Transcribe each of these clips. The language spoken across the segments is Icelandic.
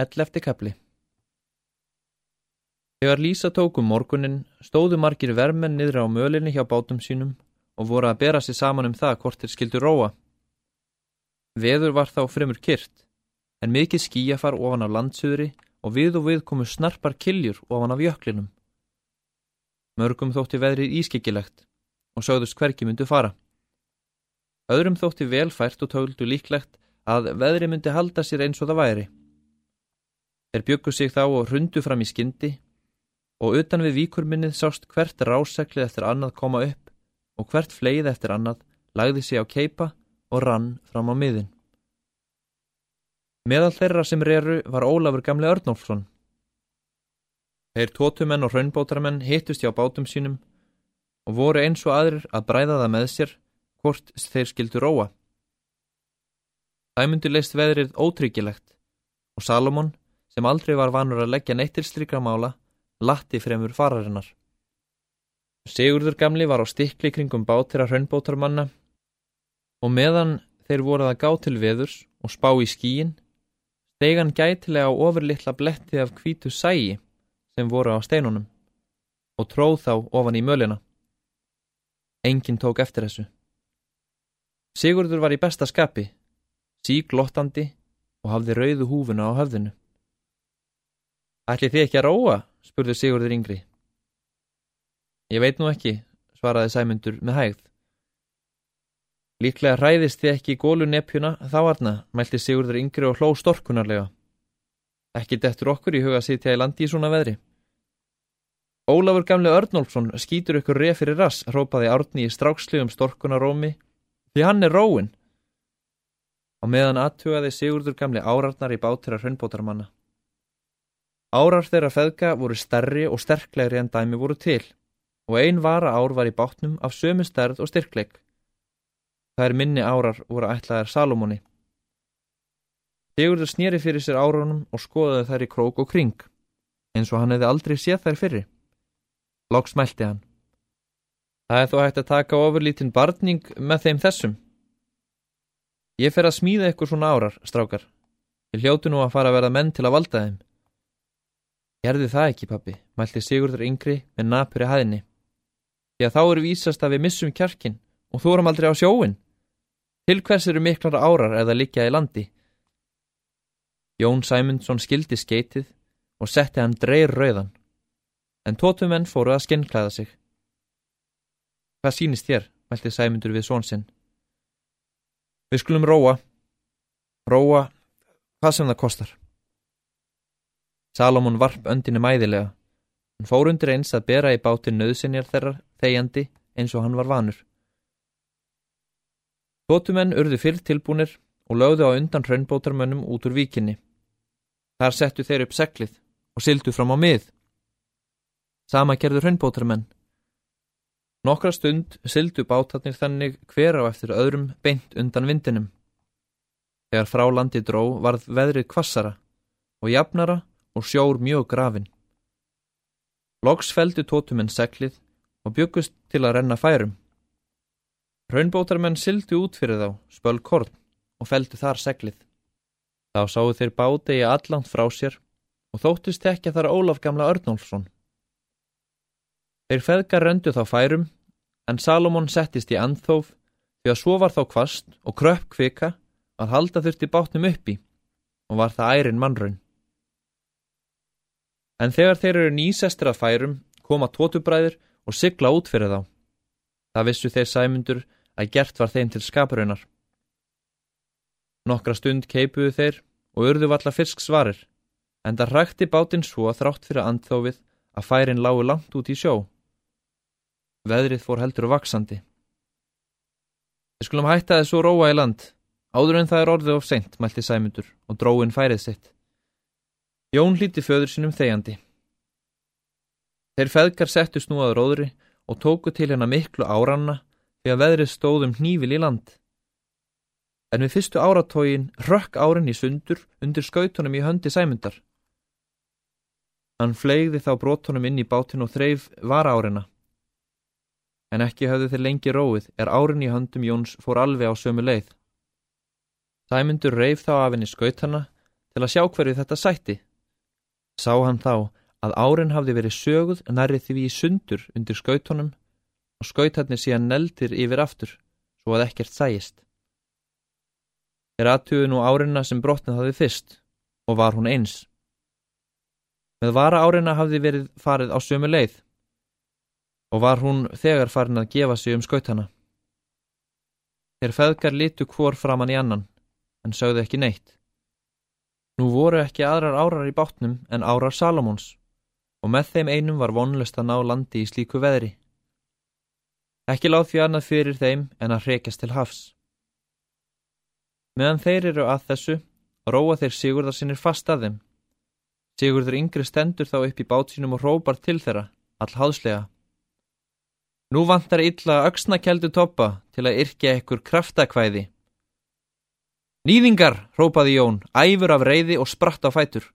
Ellefti kapli Þegar Lísa tókum morgunin stóðu margir vermenn niður á mölinni hjá bátum sínum og voru að bera sér saman um það hvort þeir skildu róa. Veður var þá fremur kyrt, en mikið skíjafar ofan af landsuðri og við og við komu snarpar kiljur ofan af jöklinum. Mörgum þótti veðrið ískikilegt og sögðust hverki myndu fara. Öðrum þótti velfært og töldu líklegt að veðri myndi halda sér eins og það væri. Þeir byggu sig þá og hrundu fram í skyndi og utan við víkurminnið sást hvert ráseglið eftir annað koma upp og hvert fleið eftir annað lagði sig á keipa og rann fram á miðin. Meðal þeirra sem reru var Ólafur gamle Örnólfsson. Þeir tótumenn og raunbótaramenn hittust hjá bátum sínum og voru eins og aðrir að bræða það með sér hvort þeir skildu róa. Myndi leist veðrið ótryggilegt og Salomon sem aldrei var vanur að leggja neitt til strykra mála, latti fremur fararinnar. Sigurður gamli var á stikli kringum bátira hraunbótarmanna og meðan þeir voruð að gá til veðurs og spá í skíin, stegan gætilega á ofurlittla bletti af kvítu sægi sem voru á steinunum og tróð þá ofan í mölina. Engin tók eftir þessu. Sigurður var í besta skapi, síglottandi og hafði rauðu húfuna á höfðinu. Ætli þið ekki að róa? spurði Sigurður yngri. Ég veit nú ekki, svaraði Sæmundur með hægð. Líklega hræðist þið ekki gólu nepjuna þá varna, mælti Sigurður yngri og hló storkunarlega. Ekki dettur okkur í huga að sitja í landi í svona veðri. Ólafur gamle Örnólfsson skýtur ykkur reið fyrir rass, rópaði Árni í strákslegum storkunarómi, því hann er róin. Á meðan aðtugaði Sigurður gamle árarnar í bátira hraunbótarmanna. Árar þeirra feðga voru stærri og sterklegri en dæmi voru til og ein vara ár var í bátnum af sömu stærð og styrkleik. Það er minni árar voru ætlaðar Salomoni. Sigurður snýri fyrir sér árunum og skoðaði þær í krók og kring, eins og hann hefði aldrei séð þær fyrir. Lóks mælti hann. Það er þó hægt að taka ofurlítinn barning með þeim þessum. Ég fer að smíða ykkur svona árar, strákar. Ég hljótu nú að fara að verða menn til að valda þeim. Gerði það ekki, pappi, mælti Sigurður yngri með napur í hæðinni. Því að þá eru vísast að við missum kjarkin og þú erum aldrei á sjóin. Til hvers eru miklara árar eða likja í landi? Jón Sæmundsson skildi skeitið og setti hann dreir rauðan. En tótumenn fóru að skinnklæða sig. Hvað sínist þér, mælti Sæmundur við svonsinn. Við skulum róa. Róa, hvað sem það kostar. Salomon varp öndinu mæðilega. Hann fór undir eins að bera í bátin nöðsynjar þeirra þegjandi eins og hann var vanur. Tótumenn urðu fyrr tilbúnir og lögðu á undan hraunbótarmönnum út úr víkinni. Þar settu þeir upp seglið og sildu fram á mið. Sama gerður hraunbótarmenn. Nokkra stund sildu bátarnir þannig hver á eftir öðrum beint undan vindinum. Þegar frá landi dró varð veðrið kvassara og jafnara og sjór mjög grafin. Loks feldu tótumenn seglið og byggust til að renna færum. Raunbótarmenn sildu út fyrir þá, spöl korn og feldu þar seglið. Þá sáu þeir bádegi allant frá sér og þóttist að þar Ólaf gamla Örnólfsson. Þeir feðgar rendu þá færum en Salomón settist í andþóf því að svo var þá kvast og kröpp kvika að halda þurfti bátnum uppi og var það ærin mannraun. En þegar þeir eru nýsestir að færum, koma tótubræður og sigla út fyrir þá. Það vissu þeir sæmundur að gert var þeim til skaparaunar. Nokkra stund keipuðu þeir og urðu valla fyrsk svarir, en það rækti bátinn svo þrátt fyrir andþófið að færin lágu langt út í sjó. Veðrið fór heldur vaksandi. Við skulum hætta þessu róa í land, áður en það er orðið of seint, mælti sæmundur og dróin færið sitt. Jón hlíti föður sinum þegjandi. Þeir feðgar settust nú að róðri og tóku til hennar miklu áranna því að veðrið stóðum hnífil í land. En við fyrstu áratógin rökk árin í sundur undir skautunum í höndi sæmundar. Hann flegði þá brotunum inn í bátinn og þreif var árina. En ekki höfðu þeir lengi róið er árin í höndum Jóns fór alveg á sömu leið. Sæmundur reif þá af henni skautana til að sjá hverju þetta sætti. Sá hann þá að árin hafði verið söguð nærið því í sundur undir skautunum og skautarnir síðan neldir yfir aftur svo að ekkert sæjist. Þeir aðtuðu nú árina sem brotnið hafði fyrst og var hún eins. Með vara árina hafði verið farið á sömu leið og var hún þegar farin að gefa sig um skautana. Þeir feðgar litu hvor framann í annan en sögðu ekki neitt. Nú voru ekki aðrar árar í bátnum en árar Salomons og með þeim einum var vonlust að ná landi í slíku veðri. Ekki láð því annað fyrir þeim en að hrekjast til hafs. Meðan þeir eru að þessu, róa þeir Sigurðar sinir fast að þeim. Sigurður yngri stendur þá upp í bát sínum og rópar til þeirra, all háðslega. Nú vantar illa auksnakjeldu toppa til að yrkja ekkur kraftakvæði. Nýðingar, rópaði Jón, æfur af reyði og spratt á fætur.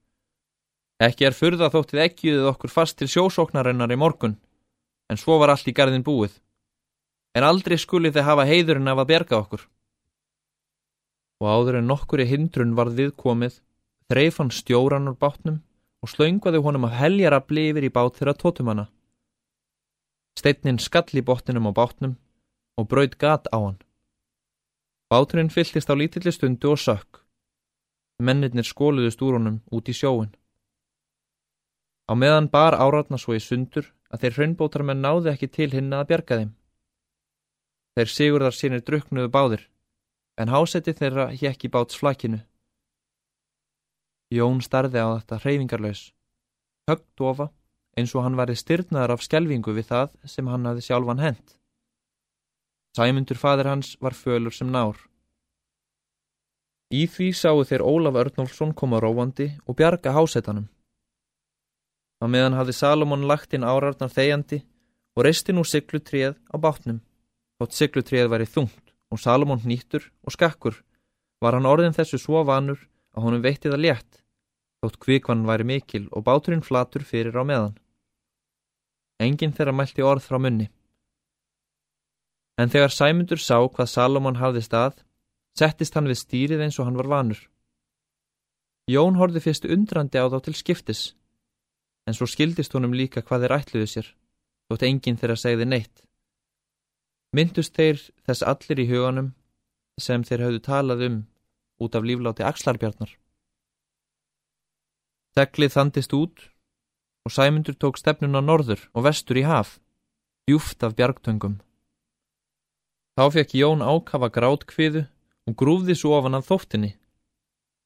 Ekki er fyrða þóttið ekkiðið okkur fast til sjósóknarinnar í morgun, en svo var allt í garðin búið. En aldrei skuli þið hafa heiðurinn af að berga okkur. Og áður en nokkur í hindrun varð viðkomið, þreif hann stjóran úr bátnum og slöngvaði honum af heljar að blifir í bát þeirra tótumanna. Steitnin skall í botninum á bátnum og braud gat á hann. Báturinn fylltist á lítilli stundu og sökk. Mennirnir skóluðust úr honum út í sjóin. Á meðan bar áratna svo í sundur að þeir hraunbótarmenn náði ekki til hinn að bjarga þeim. Þeir sigurðar sínir druknuðu báðir, en hásetti þeirra hjekk í báts flakinu. Jón starði á þetta hreyfingarlaus, högg dofa, eins og hann væri styrnaðar af skjelvingu við það sem hann hafi sjálfan hent. Sæmundur fadir hans var fölur sem nár. Í því sáu þeir Ólaf Örnólfsson koma róandi og bjarga hásettanum. Á meðan hafði Salomón lagt inn árarnar þegjandi og reisti nú syklutrið á bátnum. Þótt syklutrið væri þungt og Salomón nýttur og skakkur var hann orðin þessu svo vanur að honum veitti það létt. Þótt kvikvann væri mikil og báturinn flatur fyrir á meðan. Engin þeirra mælti orð frá munni. En þegar Sæmundur sá hvað Salomón hafði stað, settist hann við stýrið eins og hann var vanur. Jón horfi fyrst undrandi á þá til skiptis en svo skildist honum líka hvað þeir ætluðu sér, þótt enginn þeirra segði neitt. Myndust þeir þess allir í huganum sem þeir hafðu talað um út af lífláti axlarbjarnar. Þeglið þandist út og Sæmundur tók stefnun á norður og vestur í haf, djúft af bjargtöngum. Þá fekk Jón ákafa grátkviðu og grúfði svo ofan af þóttinni.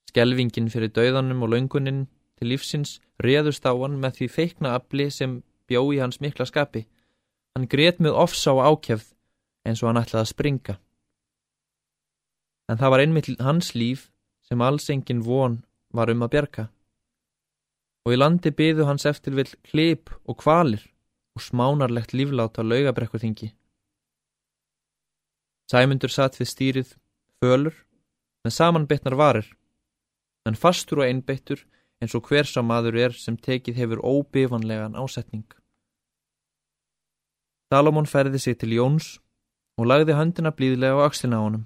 Skelvingin fyrir dauðanum og launguninn til lífsins reðust á hann með því feikna afli sem bjó í hans mikla skapi. Hann gret með ofsá ákjæfð eins og hann ætlaði að springa. En það var einmitt hans líf sem alls engin von var um að bjerga. Og í landi byðu hans eftir vil klip og kvalir og smánarlegt líflát á laugabrekkuþingi. Sæmundur satt við stýrið, fölur, með samanbytnar varir, en fastur og einbeittur eins og hver sá maður er sem tekið hefur óbifanlegan ásetning. Salomón ferði sig til Jóns og lagði höndina blíðlega á axlina á honum.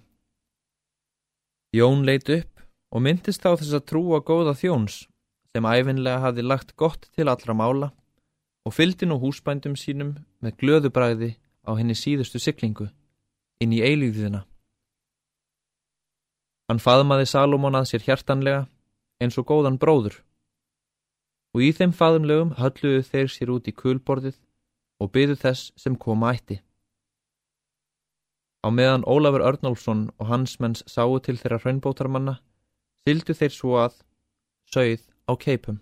Jón leit upp og myndist þá þess að trúa góða þjóns sem æfinlega hafi lagt gott til allra mála og fyldi nú húsbændum sínum með glöðubræði á henni síðustu syklingu inn í eilíðina. Hann faðmaði Salomón að sér hjartanlega eins og góðan bróður. Og í þeim faðumlegum hölluðu þeir sér út í kulborðið og byðu þess sem koma ætti. Á meðan Ólafur Örnálfsson og hans menns sáu til þeirra hraunbótarmanna, sildu þeir svo að sögð á keipum.